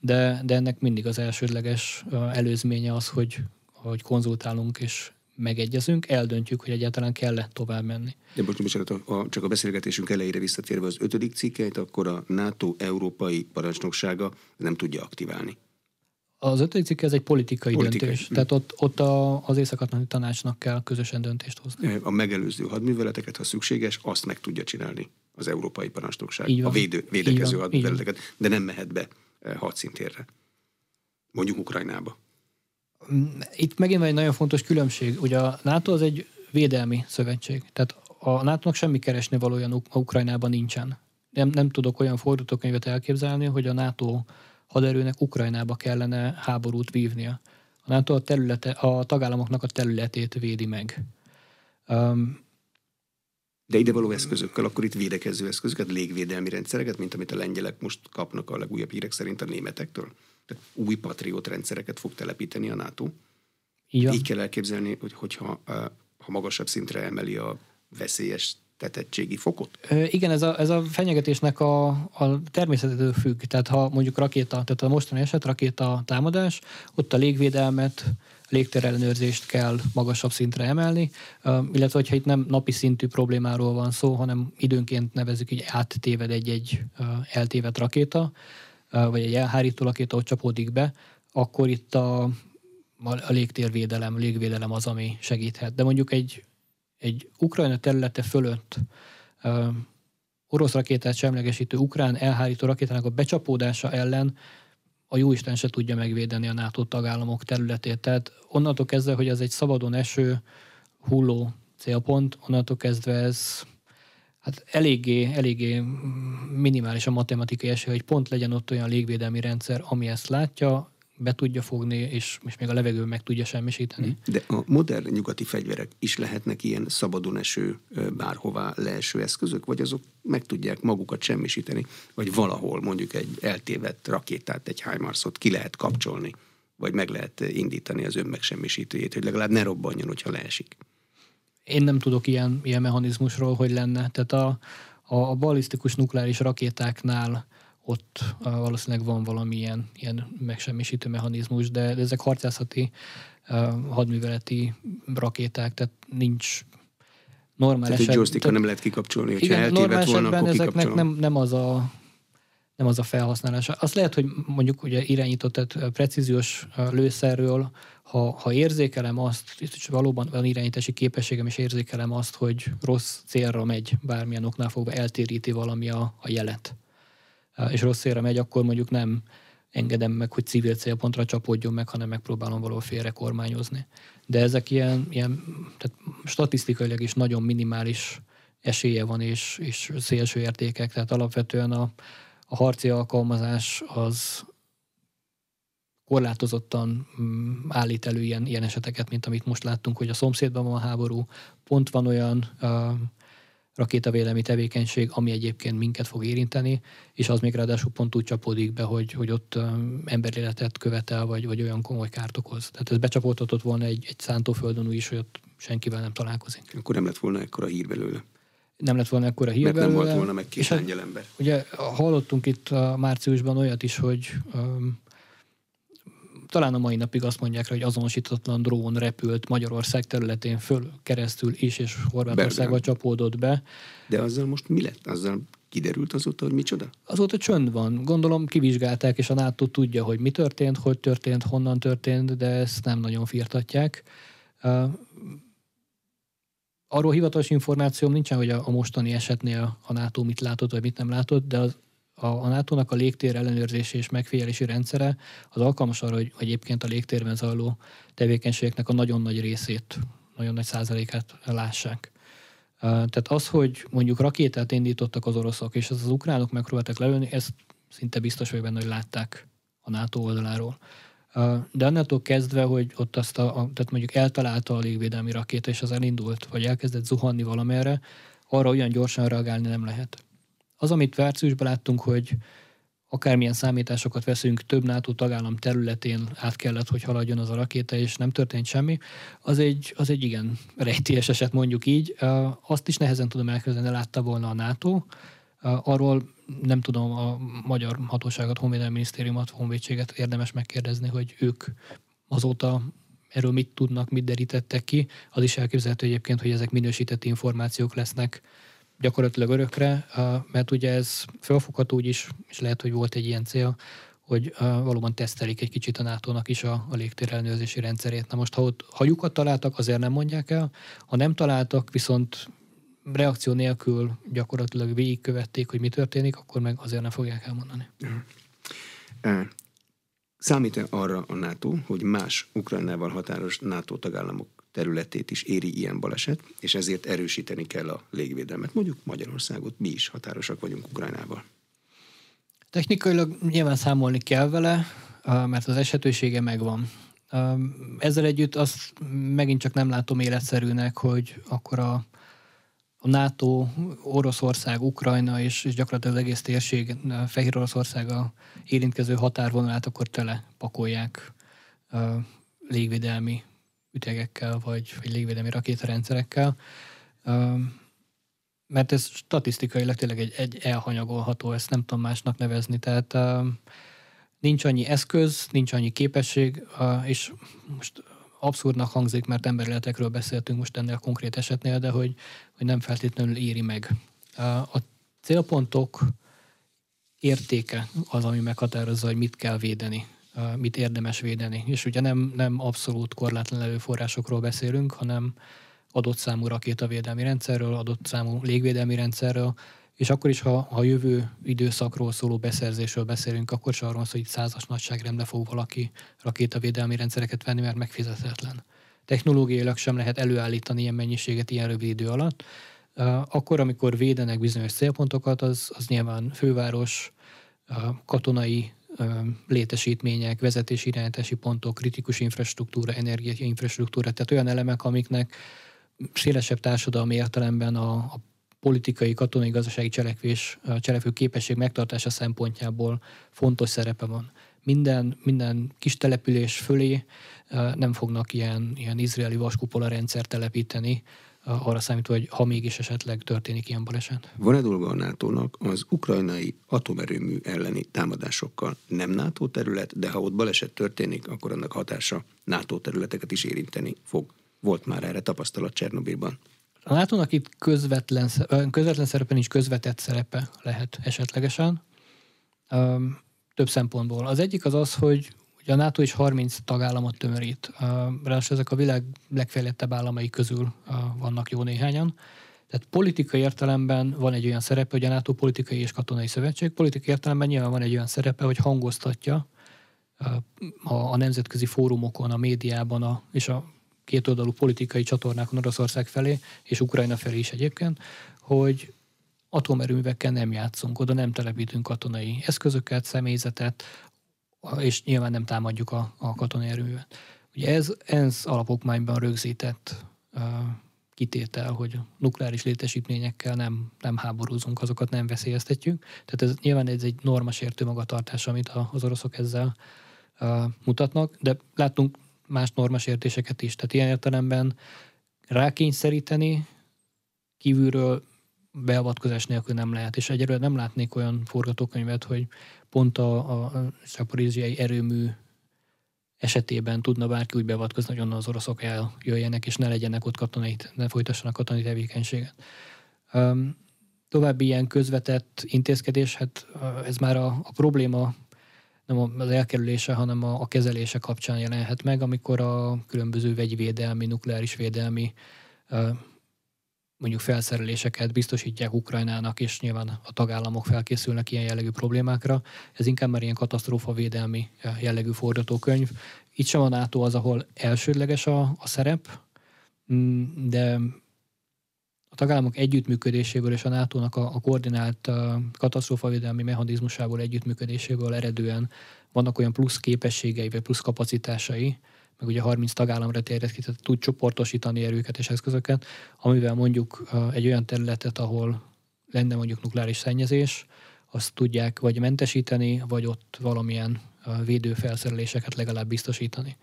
de, de ennek mindig az elsődleges előzménye az, hogy, hogy konzultálunk és megegyezünk, eldöntjük, hogy egyáltalán kell-e tovább menni. De most bocsánat, a, csak a beszélgetésünk elejére visszatérve az ötödik cikkeit, akkor a NATO európai parancsnoksága nem tudja aktiválni. Az ötödik cikk ez egy politikai, politikai. döntés, hm. tehát ott, ott a, az észak tanácsnak kell közösen döntést hozni. A megelőző hadműveleteket, ha szükséges, azt meg tudja csinálni az európai parancsnokság, a védő, védekező hadműveleteket, de nem mehet be eh, hadszintérre. Mondjuk Ukrajnába. Itt megint van egy nagyon fontos különbség. Ugye a NATO az egy védelmi szövetség. Tehát a NATO-nak semmi keresni valója Ukrajnában nincsen. Nem, nem tudok olyan fordítókönyvet elképzelni, hogy a NATO haderőnek Ukrajnába kellene háborút vívnia. A NATO a, területe, a tagállamoknak a területét védi meg. Um, de ide való eszközökkel, akkor itt védekező eszközöket, légvédelmi rendszereket, mint amit a lengyelek most kapnak a legújabb hírek szerint a németektől új patriót rendszereket fog telepíteni a NATO. Igen. Így kell elképzelni, hogy hogyha ha magasabb szintre emeli a veszélyes tetettségi fokot? Igen, ez a, ez a fenyegetésnek a, a természetetől függ. Tehát ha mondjuk rakéta, tehát a mostani eset rakéta támadás, ott a légvédelmet, légterellenőrzést kell magasabb szintre emelni, illetve hogyha itt nem napi szintű problémáról van szó, hanem időnként nevezük így áttéved egy-egy eltévedt rakéta, vagy egy elhárító rakéta ott csapódik be, akkor itt a, a légtérvédelem, légvédelem az, ami segíthet. De mondjuk egy, egy Ukrajna területe fölött orosz rakétát semlegesítő ukrán elhárító rakétának a becsapódása ellen a jóisten se tudja megvédeni a NATO tagállamok területét. Tehát onnantól kezdve, hogy ez egy szabadon eső, hulló célpont, onnantól kezdve ez hát eléggé, eléggé minimális a matematikai esély, hogy pont legyen ott olyan légvédelmi rendszer, ami ezt látja, be tudja fogni, és, és még a levegőn meg tudja semmisíteni. De a modern nyugati fegyverek is lehetnek ilyen szabadon eső, bárhová leeső eszközök, vagy azok meg tudják magukat semmisíteni, vagy valahol mondjuk egy eltévedt rakétát, egy HIMARS-ot ki lehet kapcsolni, vagy meg lehet indítani az önmegsemmisítőjét, hogy legalább ne robbanjon, hogyha leesik. Én nem tudok ilyen, ilyen mechanizmusról, hogy lenne. Tehát a, a, a balisztikus nukleáris rakétáknál ott a, valószínűleg van valamilyen ilyen megsemmisítő mechanizmus, de, de ezek harcászati, a, hadműveleti rakéták, tehát nincs normál tehát eset, tehát, nem lehet kikapcsolni, hogyha igen, normál volna, akkor ezeknek nem, nem az a nem az a felhasználása. Azt lehet, hogy mondjuk ugye irányított, tehát precíziós lőszerről ha, ha érzékelem azt, és valóban van irányítási képességem, és érzékelem azt, hogy rossz célra megy, bármilyen oknál fogva eltéríti valami a, a jelet, és rossz célra megy, akkor mondjuk nem engedem meg, hogy civil célpontra csapódjon meg, hanem megpróbálom valahol félre kormányozni. De ezek ilyen, ilyen tehát statisztikailag is nagyon minimális esélye van, és, és szélső értékek, tehát alapvetően a, a harci alkalmazás az, korlátozottan mm, állít elő ilyen, ilyen eseteket, mint amit most láttunk, hogy a szomszédban van háború, pont van olyan uh, rakétavédelmi tevékenység, ami egyébként minket fog érinteni, és az még ráadásul pont úgy csapódik be, hogy, hogy ott um, emberéletet követel, vagy, vagy olyan komoly kárt okoz. Tehát ez becsapódhatott volna egy, egy szántóföldön is, hogy ott senkivel nem találkozik. Akkor nem lett volna ekkora hír belőle. Nem lett volna ekkora hír Mert nem belőle. volt volna meg két hát angyal ember. Ugye hallottunk itt a márciusban olyat is, hogy um, talán a mai napig azt mondják rá, hogy azonosítatlan drón repült Magyarország területén föl keresztül is, és Horvátországba Belgrád. csapódott be. De azzal most mi lett? Azzal kiderült azóta, hogy micsoda? Azóta csönd van. Gondolom kivizsgálták, és a NATO tudja, hogy mi történt, hogy történt, honnan történt, de ezt nem nagyon firtatják. Uh, arról hivatalos információm nincsen, hogy a, a mostani esetnél a NATO mit látott, vagy mit nem látott, de az, a, a NATO-nak a légtér ellenőrzési és megfigyelési rendszere az alkalmas arra, hogy egyébként a légtérben zajló tevékenységeknek a nagyon nagy részét, nagyon nagy százalékát lássák. Tehát az, hogy mondjuk rakétát indítottak az oroszok, és ez az ukránok megpróbáltak lelőni, ezt szinte biztos vagy benne, hogy látták a NATO oldaláról. De annáltól kezdve, hogy ott azt a, tehát mondjuk eltalálta a légvédelmi rakéta, és az elindult, vagy elkezdett zuhanni valamerre, arra olyan gyorsan reagálni nem lehet. Az, amit márciusban láttunk, hogy akármilyen számításokat veszünk, több NATO tagállam területén át kellett, hogy haladjon az a rakéta, és nem történt semmi, az egy, az egy igen rejtélyes eset, mondjuk így. Azt is nehezen tudom elképzelni, látta volna a NATO. Arról nem tudom a magyar hatóságot, honvédelmi minisztériumot, honvédséget érdemes megkérdezni, hogy ők azóta erről mit tudnak, mit derítettek ki. Az is elképzelhető egyébként, hogy ezek minősített információk lesznek gyakorlatilag örökre, mert ugye ez felfogható úgy is, és lehet, hogy volt egy ilyen cél, hogy valóban tesztelik egy kicsit a nato is a, a légtér rendszerét. Na most, ha ott ha lyukat találtak, azért nem mondják el, ha nem találtak, viszont reakció nélkül gyakorlatilag végigkövették, hogy mi történik, akkor meg azért nem fogják elmondani. Számít-e arra a NATO, hogy más Ukrajnával határos NATO tagállamok területét is éri ilyen baleset, és ezért erősíteni kell a légvédelmet. Mondjuk Magyarországot, mi is határosak vagyunk Ukrajnával. Technikailag nyilván számolni kell vele, mert az esetősége megvan. Ezzel együtt azt megint csak nem látom életszerűnek, hogy akkor a, a NATO, Oroszország, Ukrajna és, és gyakorlatilag az egész térség, Fehér Oroszország a érintkező határvonalát akkor tele pakolják légvédelmi ütegekkel, vagy, vagy légvédelmi rakétarendszerekkel, mert ez statisztikailag tényleg egy, egy elhanyagolható, ezt nem tudom másnak nevezni, tehát nincs annyi eszköz, nincs annyi képesség, és most abszurdnak hangzik, mert emberületekről beszéltünk most ennél a konkrét esetnél, de hogy, hogy nem feltétlenül éri meg. A célpontok értéke az, ami meghatározza, hogy mit kell védeni mit érdemes védeni. És ugye nem, nem abszolút korlátlan előforrásokról beszélünk, hanem adott számú rakétavédelmi rendszerről, adott számú légvédelmi rendszerről, és akkor is, ha, ha jövő időszakról szóló beszerzésről beszélünk, akkor sem arról hogy százas nagyságrendbe fog valaki rakétavédelmi rendszereket venni, mert megfizetetlen. Technológiailag sem lehet előállítani ilyen mennyiséget ilyen rövid idő alatt. Akkor, amikor védenek bizonyos célpontokat, az, az nyilván főváros, katonai létesítmények, vezetési irányítási pontok, kritikus infrastruktúra, energiainfrastruktúra, tehát olyan elemek, amiknek szélesebb társadalmi értelemben a, a politikai, katonai, gazdasági cselekvés, cselekvő képesség megtartása szempontjából fontos szerepe van. Minden, minden kis település fölé nem fognak ilyen, ilyen izraeli vaskupola rendszer telepíteni, arra számítva, hogy ha mégis esetleg történik ilyen baleset. Van-e dolga a nato az ukrajnai atomerőmű elleni támadásokkal? Nem NATO terület, de ha ott baleset történik, akkor annak hatása NATO területeket is érinteni fog. Volt már erre tapasztalat Csernobilban. A nato itt közvetlen, közvetlen szerepe nincs, közvetett szerepe lehet esetlegesen. Több szempontból. Az egyik az az, hogy a NATO is 30 tagállamot tömörít. Ráadásul ezek a világ legfejlettebb államai közül vannak jó néhányan. Tehát politikai értelemben van egy olyan szerepe, hogy a NATO politikai és katonai szövetség. Politikai értelemben nyilván van egy olyan szerepe, hogy hangoztatja a, a nemzetközi fórumokon, a médiában a, és a kétoldalú politikai csatornákon Oroszország felé, és Ukrajna felé is egyébként, hogy atomerőművekkel nem játszunk, oda nem telepítünk katonai eszközöket, személyzetet, és nyilván nem támadjuk a, a katonai erővel. Ugye ez ENSZ alapokmányban rögzített uh, kitétel, hogy nukleáris létesítményekkel nem, nem háborúzunk, azokat nem veszélyeztetjük. Tehát ez nyilván ez egy normasértő magatartás, amit az oroszok ezzel uh, mutatnak, de láttunk más normasértéseket is. Tehát ilyen értelemben rákényszeríteni kívülről beavatkozás nélkül nem lehet. És egyelőre nem látnék olyan forgatókönyvet, hogy pont a, a szaporíziai erőmű esetében tudna bárki úgy beavatkozni, hogy onnan az oroszok eljöjjenek, és ne legyenek ott katonai, ne folytassanak katonai tevékenységet. Um, további ilyen közvetett intézkedés, hát ez már a, a probléma nem az elkerülése, hanem a, a kezelése kapcsán jelenhet meg, amikor a különböző vegyvédelmi, nukleáris védelmi mondjuk felszereléseket biztosítják Ukrajnának, és nyilván a tagállamok felkészülnek ilyen jellegű problémákra. Ez inkább már ilyen katasztrófavédelmi jellegű forgatókönyv. Itt sem a NATO az, ahol elsődleges a, a szerep, de tagállamok együttműködéséből és a NATO-nak a, a koordinált katasztrófavédelmi mechanizmusából együttműködéséből eredően vannak olyan plusz képességei, vagy plusz kapacitásai, meg ugye 30 tagállamra terjed ki, tehát tud csoportosítani erőket és eszközöket, amivel mondjuk egy olyan területet, ahol lenne mondjuk nukleáris szennyezés, azt tudják vagy mentesíteni, vagy ott valamilyen védőfelszereléseket legalább biztosítani.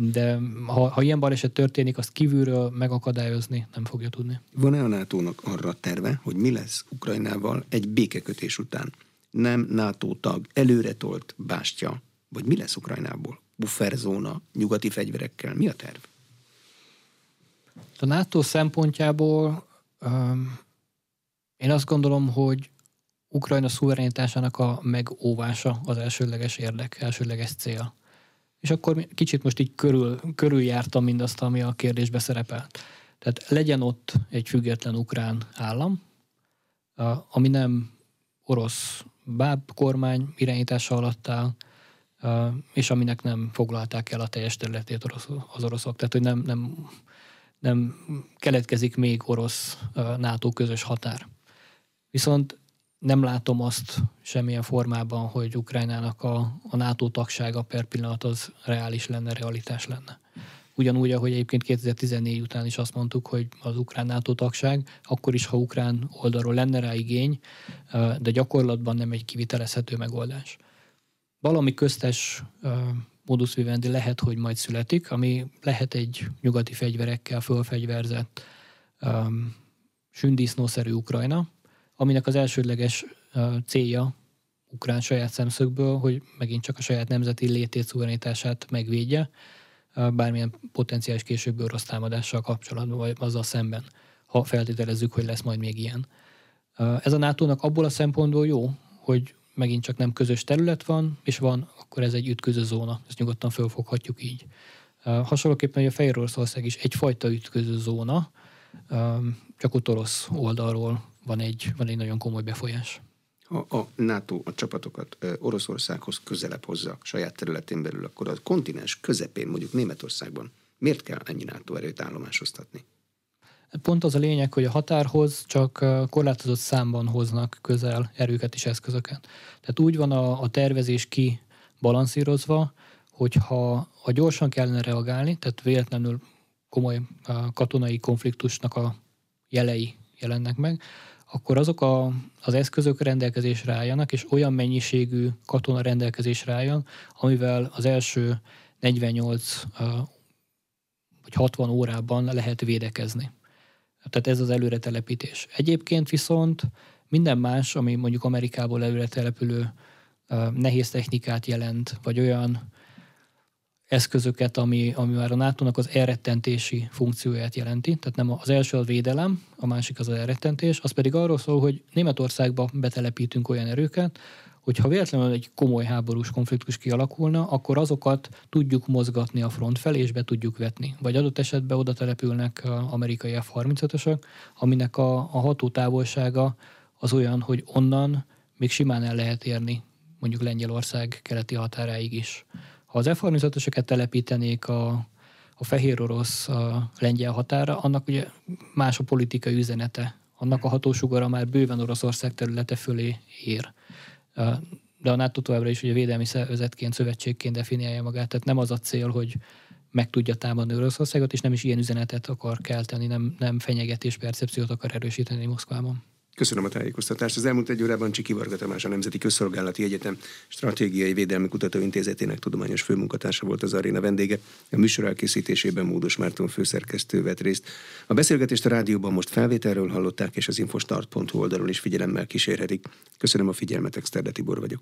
De ha, ha ilyen baleset történik, azt kívülről megakadályozni nem fogja tudni. Van-e a nato arra terve, hogy mi lesz Ukrajnával egy békekötés után? Nem NATO tag, előretolt bástya, vagy mi lesz Ukrajnából? bufferzóna nyugati fegyverekkel. Mi a terv? A NATO szempontjából um, én azt gondolom, hogy Ukrajna szuverenitásának a megóvása az elsődleges érdek, elsődleges cél. És akkor kicsit most így körül, körüljártam mindazt, ami a kérdésbe szerepelt. Tehát legyen ott egy független ukrán állam, ami nem orosz báb kormány irányítása alatt áll, és aminek nem foglalták el a teljes területét az oroszok. Tehát, hogy nem, nem, nem keletkezik még orosz NATO közös határ. Viszont nem látom azt semmilyen formában, hogy Ukrajnának a, a NATO tagsága per pillanat az reális lenne, realitás lenne. Ugyanúgy, ahogy egyébként 2014 után is azt mondtuk, hogy az ukrán NATO tagság, akkor is, ha ukrán oldalról lenne rá igény, de gyakorlatban nem egy kivitelezhető megoldás valami köztes modus vivendi lehet, hogy majd születik, ami lehet egy nyugati fegyverekkel fölfegyverzett sündisznószerű Ukrajna, aminek az elsődleges célja ukrán saját szemszögből, hogy megint csak a saját nemzeti létét, szuverenitását megvédje, bármilyen potenciális későbbi orosz támadással kapcsolatban, vagy azzal szemben, ha feltételezzük, hogy lesz majd még ilyen. Ez a NATO-nak abból a szempontból jó, hogy megint csak nem közös terület van, és van, akkor ez egy ütköző zóna. Ezt nyugodtan fölfoghatjuk így. Hasonlóképpen, hogy a Fehér Oroszország is egyfajta ütköző zóna, csak ott orosz oldalról van egy, van egy nagyon komoly befolyás. Ha a NATO a csapatokat Oroszországhoz közelebb hozza saját területén belül, akkor a kontinens közepén, mondjuk Németországban, miért kell ennyi NATO erőt állomásoztatni? Pont az a lényeg, hogy a határhoz csak korlátozott számban hoznak közel erőket és eszközöket. Tehát úgy van a, a tervezés ki balanszírozva, hogyha ha gyorsan kellene reagálni, tehát véletlenül komoly katonai konfliktusnak a jelei jelennek meg, akkor azok a, az eszközök rendelkezésre álljanak, és olyan mennyiségű katona rendelkezésre álljon, amivel az első 48 vagy 60 órában lehet védekezni. Tehát ez az előre telepítés. Egyébként viszont minden más, ami mondjuk Amerikából előre települő nehéz technikát jelent, vagy olyan eszközöket, ami, ami már a nato az elrettentési funkcióját jelenti. Tehát nem az első a védelem, a másik az az elrettentés, az pedig arról szól, hogy Németországba betelepítünk olyan erőket, hogyha véletlenül egy komoly háborús konfliktus kialakulna, akkor azokat tudjuk mozgatni a front felé, és be tudjuk vetni. Vagy adott esetben oda települnek amerikai F-35-ösök, aminek a, a hatótávolsága az olyan, hogy onnan még simán el lehet érni mondjuk Lengyelország keleti határáig is. Az F-35-ösöket telepítenék a, a fehér orosz a lengyel határa, annak ugye más a politikai üzenete. Annak a hatósugara már bőven Oroszország területe fölé ér de a NATO továbbra is ugye védelmi szervezetként, szövetségként definiálja magát, tehát nem az a cél, hogy meg tudja támadni Oroszországot, és nem is ilyen üzenetet akar kelteni, nem, nem fenyegetés percepciót akar erősíteni Moszkvában. Köszönöm a tájékoztatást. Az elmúlt egy órában Csiki Varga Tamás, a Nemzeti Közszolgálati Egyetem Stratégiai Védelmi Kutatóintézetének tudományos főmunkatársa volt az aréna vendége. A műsor elkészítésében Módos Márton főszerkesztő vett részt. A beszélgetést a rádióban most felvételről hallották, és az infostart.hu oldalon is figyelemmel kísérhetik. Köszönöm a figyelmet, Exterde Tibor vagyok.